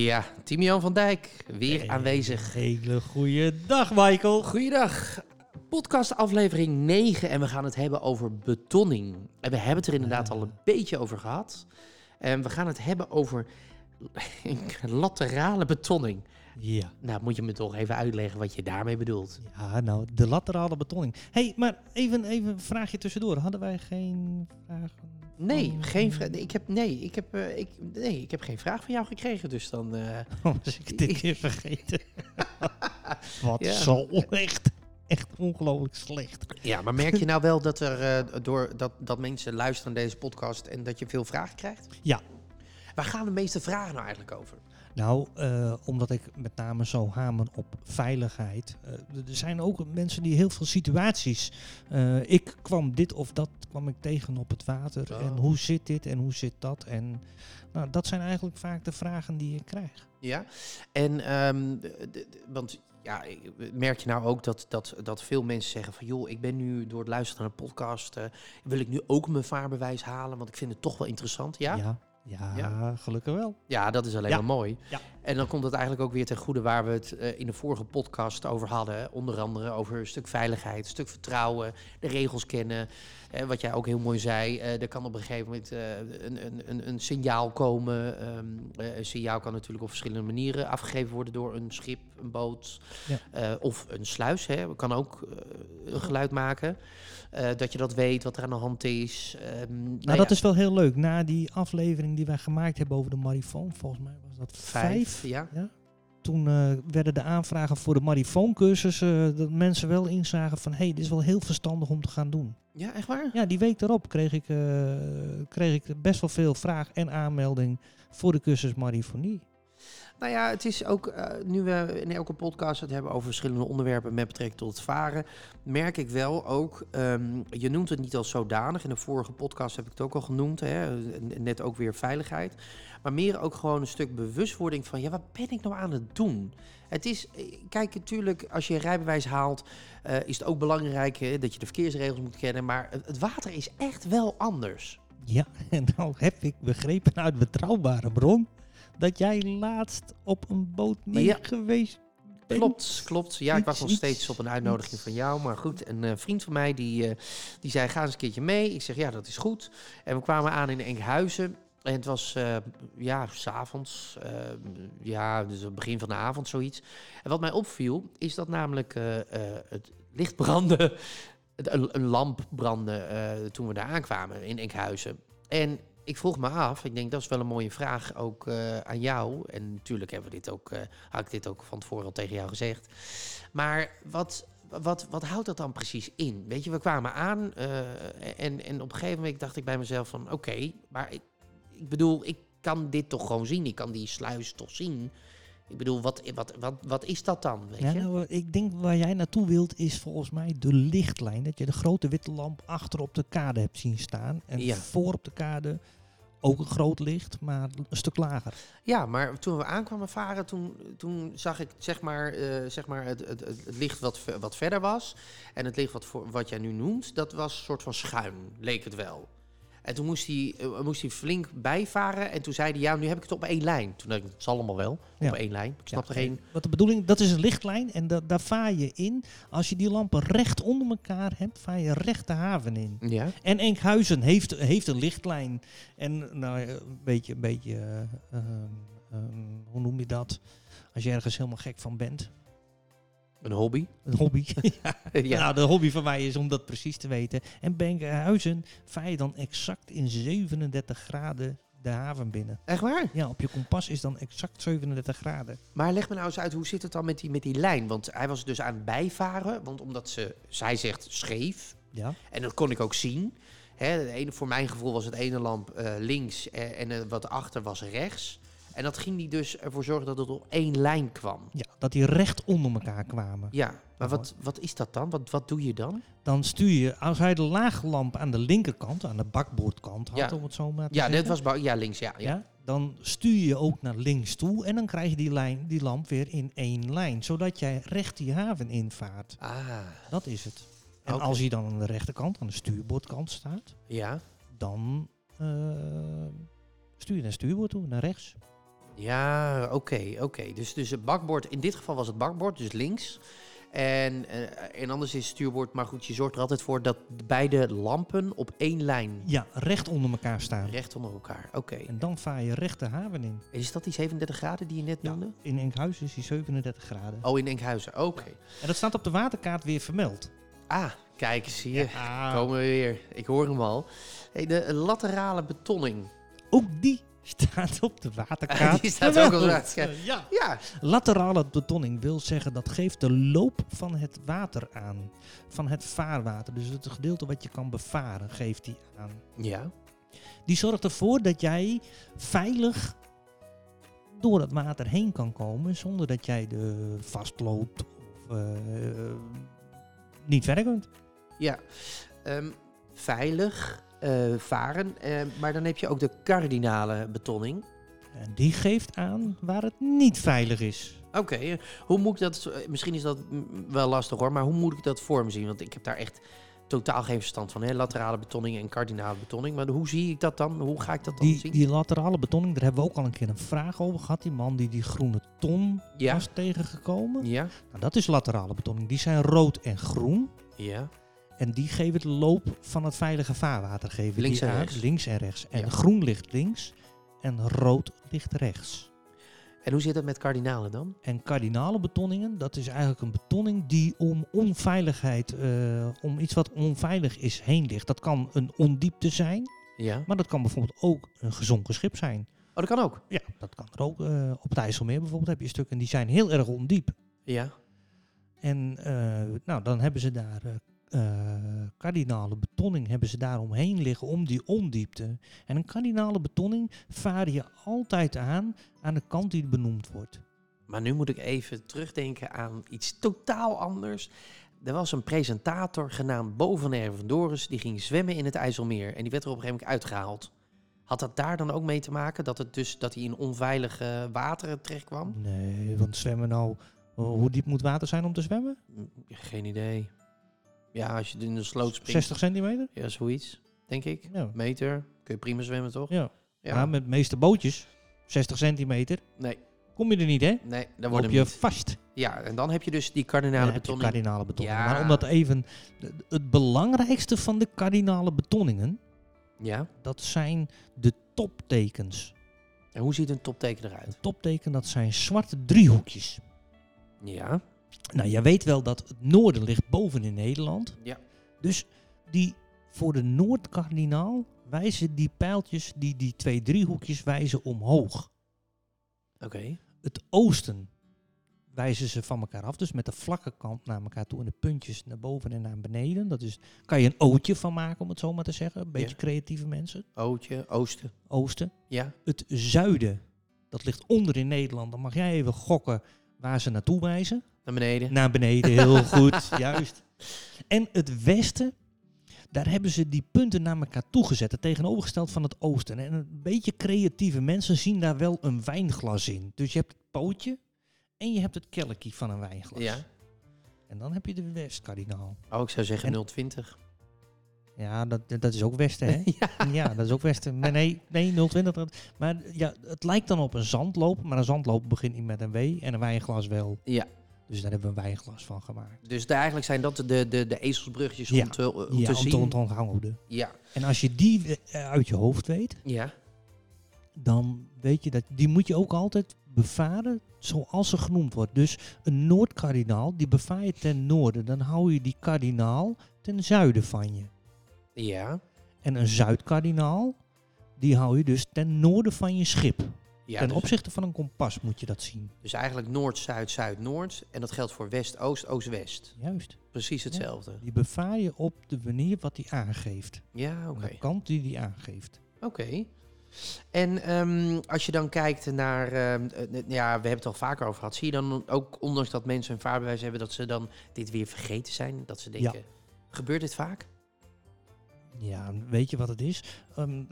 Ja, Timian van Dijk, weer aanwezig. Hele goede dag, Michael. Goeiedag. Podcast aflevering 9 en we gaan het hebben over betonning. En we hebben het er inderdaad al een beetje over gehad. En we gaan het hebben over laterale betonning. Ja. Nou, moet je me toch even uitleggen wat je daarmee bedoelt. Ja, nou, de laterale betonning. hey, maar even, even een vraagje tussendoor. Hadden wij geen vragen? Nee, Oh, geen vra- ik heb, nee, ik heb, eh, ik, nee, ik heb geen vraag van jou gekregen, dus dan... eh, Oh, was ik dit keer vergeten? Wat Ja. zo echt, echt ongelooflijk slecht. Ja, maar merk je nou wel dat, er, eh, door, dat, dat mensen luisteren naar deze podcast en dat je veel vragen krijgt? Ja. Waar gaan de meeste vragen nou eigenlijk over? Nou, eh, omdat ik met name zo hamer op veiligheid. eh, er zijn ook mensen die heel veel situaties. eh, ik kwam dit of dat kwam ik tegen op het water. Oh. En hoe zit dit en hoe zit dat? En nou, dat zijn eigenlijk vaak de vragen die ik krijg. Ja, en ehm, want ja, merk je nou ook dat, dat, dat veel mensen zeggen van joh, ik ben nu door het luisteren naar een podcast, wil ik nu ook mijn vaarbewijs halen, want ik vind het toch wel interessant. Ja, ja. Ja, ja, gelukkig wel. dat is alleen Ja. maar mooi. En dan komt het eigenlijk ook weer ten goede waar we het eh, in de vorige podcast over hadden. Onder andere over een stuk veiligheid, een stuk vertrouwen, de regels kennen. Eh, wat jij ook heel mooi zei, eh, er kan op een gegeven moment een, een, een, een signaal komen. Ehm, eh, een signaal kan natuurlijk op verschillende manieren afgegeven worden door een schip, een boot Ja. of een sluis. Hè. Kan ook een geluid maken. Dat je dat weet, wat er aan de hand is. Ehm, Nou, ja, dat is wel heel leuk. Na die aflevering die wij gemaakt hebben over de marifoon, volgens mij was dat vijf. Ja. Ja. Toen eh, werden de aanvragen voor de marifooncursus eh dat mensen wel inzagen van... hé, hey, dit is wel heel verstandig om te gaan doen. ja, echt waar? Ja, die week daarop kreeg ik, eh, kreeg ik best wel veel vraag en aanmelding voor de cursus marifonie. Nou ja, het is ook, eh, nu we in elke podcast het hebben over verschillende onderwerpen met betrekking tot het varen, merk ik wel ook, ehm, je noemt het niet als zodanig, in de vorige podcast heb ik het ook al genoemd, hè, net ook weer veiligheid, maar meer ook gewoon een stuk bewustwording van, ja, wat ben ik nou aan het doen? Het is, eh, kijk, natuurlijk, als je een rijbewijs haalt, eh, is het ook belangrijk hè, dat je de verkeersregels moet kennen, maar het water is echt wel anders. Ja, en nou heb ik begrepen uit betrouwbare bron... dat jij laatst op een boot mee Ja. geweest bent. Klopt, klopt. Ja, ik was nog steeds op een uitnodiging van jou. Maar goed, een eh, vriend van mij die, eh, die zei, ga eens een keertje mee. Ik zeg, ja, dat is goed. En we kwamen aan in Enkhuizen. En het was, eh, ja, s'avonds. eh ja, dus het begin van de avond, zoiets. En wat mij opviel, is dat namelijk het licht brandde. Een, een lamp brandde toen we daar aankwamen in Enkhuizen. En ik vroeg me af, ik denk dat is wel een mooie vraag ook eh, aan jou. En natuurlijk hebben we dit ook, eh, had ik dit ook van tevoren al tegen jou gezegd. Maar wat, wat, wat houdt dat dan precies in? Weet je, we kwamen aan eh, en, en op een gegeven moment dacht ik bij mezelf van... Oké, maar ik, ik bedoel, ik kan dit toch gewoon zien? Ik kan die sluis toch zien? Ik bedoel, wat, wat, wat, wat is dat dan? Weet Ja, je? nou, ik denk waar jij naartoe wilt is volgens mij de lichtlijn. Dat je de grote witte lamp achter op de kade hebt zien staan. En Ja. voor op de kade ook een groot licht, maar een stuk lager. Ja, maar toen we aankwamen varen, toen, toen zag ik zeg maar, eh, zeg maar het, het, het licht wat, wat verder was. En het licht wat, voor, wat jij nu noemt, dat was een soort van schuin, leek het wel. En toen moest hij, eh, moest hij flink bijvaren. En toen zei hij, ja, nu heb ik het op één lijn. Toen dacht ik, het zal allemaal wel, Ja. op één lijn. Ik snap Ja, er geen... Wat de bedoeling, dat is een lichtlijn en da- daar vaar je in. Als je die lampen recht onder elkaar hebt, vaar je recht de haven in. Ja, En Enkhuizen heeft, heeft een lichtlijn. En nou, ja, een beetje, een beetje eh, ehm, ehm, hoe noem je dat? Als je ergens helemaal gek van bent. Een hobby. Een hobby. ja. ja. Nou, de hobby van mij is om dat precies te weten. En Benkhuizen vaar je dan exact in 37 graden de haven binnen. Echt waar? Ja, op je kompas is dan exact 37 graden. Maar leg me nou eens uit, hoe zit het dan met die, met die lijn? Want hij was dus aan het bijvaren. Want omdat ze, zij zegt scheef, Ja. En dat kon ik ook zien. Hè, de ene, voor mijn gevoel was het ene lamp eh, links eh, en wat achter was rechts. En dat ging die dus ervoor zorgen dat het op één lijn kwam. Ja, dat die recht onder elkaar kwamen. Ja, maar wat, wat is dat dan? Wat, wat doe je dan? Dan stuur je, als hij de laaglamp aan de linkerkant, aan de bakboordkant had, Ja. om het zo maar te Ja, zeggen, dit was ja, links, ja. ja. ja, dan stuur je ook naar links toe en dan krijg je die, lijn, die lamp weer in één lijn, zodat jij recht die haven invaart. Ah, Dat is het. En als hij dan aan de rechterkant, aan de stuurboordkant staat, ja. dan eh, stuur je naar stuurboord toe, naar rechts. Ja, oké, oké. Dus, dus het bakbord, in dit geval was het bakbord, dus links. En, eh, en anders is het stuurboord, maar goed, je zorgt er altijd voor dat beide lampen op één lijn Ja, recht onder elkaar staan. recht onder elkaar. Oké. En dan vaar je recht de haven in. Is dat die 37 graden die je net Ja. noemde? In Enkhuizen is hij 37 graden. Oh, in Enkhuizen, oké. En dat staat op de waterkaart weer vermeld. Ah, kijk eens hier. Ja. Komen we weer. Ik hoor hem al. Hey, de laterale betonning. Ook die staat op de waterkaart. Die staat ook op de waterkaart. Ja. Ja. Laterale betonning wil zeggen dat geeft de loop van het water aan. Van het vaarwater. Dus het gedeelte wat je kan bevaren geeft die aan. Ja. Die zorgt ervoor dat jij veilig door het water heen kan komen zonder dat jij de vastloopt of eh, niet verder kunt. Ja. Ehm, veilig varen. eh, maar dan heb je ook de kardinale betonning. En die geeft aan waar het niet veilig is. Oké, eh, hoe moet ik dat... eh, Misschien is dat wel lastig hoor, maar hoe moet ik dat voor me zien? Want ik heb daar echt totaal geen verstand van. Hè? Laterale betonning en kardinale betonning. Maar hoe zie ik dat dan? Hoe ga ik dat dan Die, zien? die laterale betonning, daar hebben we ook al een keer een vraag over gehad. Die man die die groene ton Ja. was tegengekomen. Ja, Nou, dat is laterale betonning. Die zijn rood en groen. ja. En die geven de loop van het veilige vaarwater. Geven Links die en aan. rechts. Links en rechts. En Ja. groen ligt links en rood ligt rechts. En hoe zit het met kardinalen dan? En kardinale betonningen, dat is eigenlijk een betonning die om onveiligheid, eh, om iets wat onveilig is, heen ligt. Dat kan een ondiepte zijn, Ja. maar dat kan bijvoorbeeld ook een gezonken schip zijn. Oh, dat kan ook. Ja, dat kan er ook. eh, op het IJsselmeer bijvoorbeeld heb je stukken die zijn heel erg ondiep. Ja. En eh, nou, dan hebben ze daar kardinale betonning hebben ze daar omheen liggen om die ondiepte. En een kardinale betonning vaar je altijd aan aan de kant die benoemd wordt. Maar nu moet ik even terugdenken aan iets totaal anders. Er was een presentator genaamd Bo van Ervendoris. Die ging zwemmen in het IJsselmeer. En die werd er op een gegeven moment uitgehaald. Had dat daar dan ook mee te maken? Dat, het dus, dat hij in onveilige wateren terechtkwam? Nee, want zwemmen nou, oh, hoe diep moet water zijn om te zwemmen? Mm, Geen idee. Ja, als je in de sloot springt. 60 centimeter? Ja, zoiets. Denk ik. Ja. Meter. Kun je prima zwemmen, toch? Ja. Ja. Maar met de meeste bootjes, 60 centimeter, Nee, kom je er niet, hè? nee, Dan word je niet. vast. Ja, en dan heb je dus die kardinale betonning. kardinale. Ja. Maar omdat even, het belangrijkste van de kardinale betonningen, Ja. dat zijn de toptekens. En hoe ziet een topteken eruit? Een topteken, dat zijn zwarte driehoekjes. Ja. Nou, je weet wel dat het noorden ligt boven in Nederland. Ja. Dus die, voor de noordkardinaal wijzen die pijltjes, die, die twee driehoekjes wijzen omhoog. Oké. Het oosten wijzen ze van elkaar af. Dus met de vlakke kant naar elkaar toe en de puntjes naar boven en naar beneden. Dat is, kan je een ootje van maken, om het zo maar te zeggen. Een beetje Ja. creatieve mensen. Ootje, oosten. Oosten. Ja. Het zuiden, dat ligt onder in Nederland. Dan mag jij even gokken waar ze naartoe wijzen. Naar beneden. Naar beneden, heel goed, juist. En het westen, daar hebben ze die punten naar elkaar toegezet. Het tegenovergesteld van het oosten. En een beetje creatieve mensen zien daar wel een wijnglas in. Dus je hebt het pootje en je hebt het kelkje van een wijnglas. Ja. En dan heb je de westkardinaal. Oh, ik zou zeggen En- 020. Ja, dat, dat is ook westen, hè? ja. Ja, dat is ook Westen. Maar nee, nee 020. dat- Maar ja, het lijkt dan op een zandloop. Maar een zandloop begint niet met een W en een wijnglas wel. Ja. Dus daar hebben we een wijnglas van gemaakt. Dus eigenlijk zijn dat de, de, de ezelsbruggetjes Ja. om te, om ja, te om zien. te ont- onthouden. Ja. En als je die eh, uit je hoofd weet, Ja. dan weet je dat die moet je ook altijd bevaren zoals ze genoemd wordt. Dus een noordkardinaal, die bevaar je ten noorden. Dan hou je die kardinaal ten zuiden van je. Ja. En een zuidkardinaal, die hou je dus ten noorden van je schip. Ja ten dus, opzichte van een kompas moet je dat zien. dus eigenlijk Noord, Zuid, Zuid, Noord. En dat geldt voor West, Oost, Oost, West. Juist. Precies hetzelfde. Die bevaar je op de manier wat hij aangeeft. Ja, oké. De kant die hij aangeeft. Oké. En ehm, als je dan kijkt naar, ehm, eh, ja, we hebben het al vaker over gehad. Zie je dan ook, ondanks dat mensen een vaarbewijs hebben, dat ze dan dit weer vergeten zijn? Dat ze denken, gebeurt dit vaak? Ja, weet je wat het is? Ehm,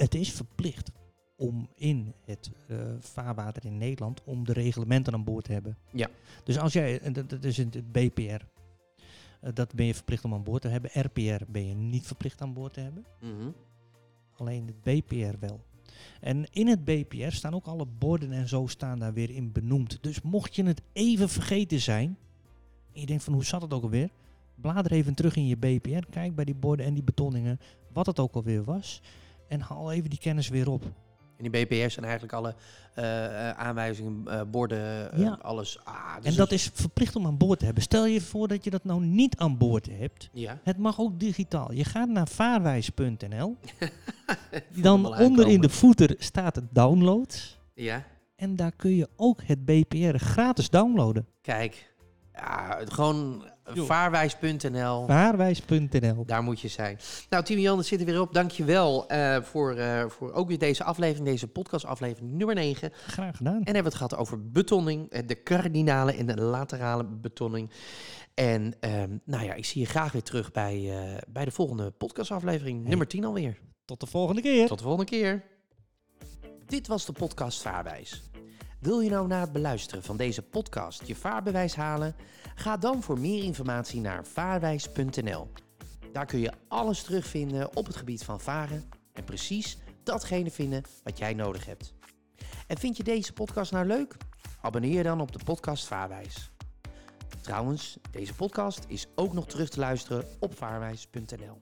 het is verplicht om in het uh, vaarwater in Nederland om de reglementen aan boord te hebben. Ja. Dus als jij, dat, is het BPR, uh, dat ben je verplicht om aan boord te hebben. RPR ben je niet verplicht aan boord te hebben. Mhm. Alleen het BPR wel. En in het BPR staan ook alle borden en zo staan daar weer in benoemd. Dus mocht je het even vergeten zijn, en je denkt van hoe zat het ook alweer? Blader even terug in je BPR, kijk bij die borden en die betonningen, wat het ook alweer was. En haal even die kennis weer op. En die BPR zijn eigenlijk alle uh, aanwijzingen, uh, borden, Ja. alles. Ah, dus en dat is verplicht om aan boord te hebben. Stel je voor dat je dat nou niet aan boord hebt. Ja. Het mag ook digitaal. Je gaat naar vaarwijs.nl. Dan onder in de voeter staat het download. Ja, En daar kun je ook het BPR gratis downloaden. kijk. Ja, gewoon Joh. vaarwijs.nl. Vaarwijs.nl. Daar moet je zijn. Nou, Timo Jan, het zit er weer op. Dankjewel eh voor, eh voor ook weer deze aflevering, deze podcastaflevering nummer 9. Graag gedaan. En hebben we het gehad over betonning, eh, de kardinale en de laterale betonning. En ehm, nou ja, ik zie je graag weer terug bij, eh, bij de volgende podcastaflevering, Hey. nummer 10 alweer. Tot de volgende keer. Tot de volgende keer. Dit was de podcast Vaarwijs. Wil je nou na het beluisteren van deze podcast je vaarbewijs halen? Ga dan voor meer informatie naar vaarwijs.nl. Daar kun je alles terugvinden op het gebied van varen en precies datgene vinden wat jij nodig hebt. En vind je deze podcast nou leuk? Abonneer je dan op de podcast Vaarwijs. Trouwens, deze podcast is ook nog terug te luisteren op vaarwijs.nl.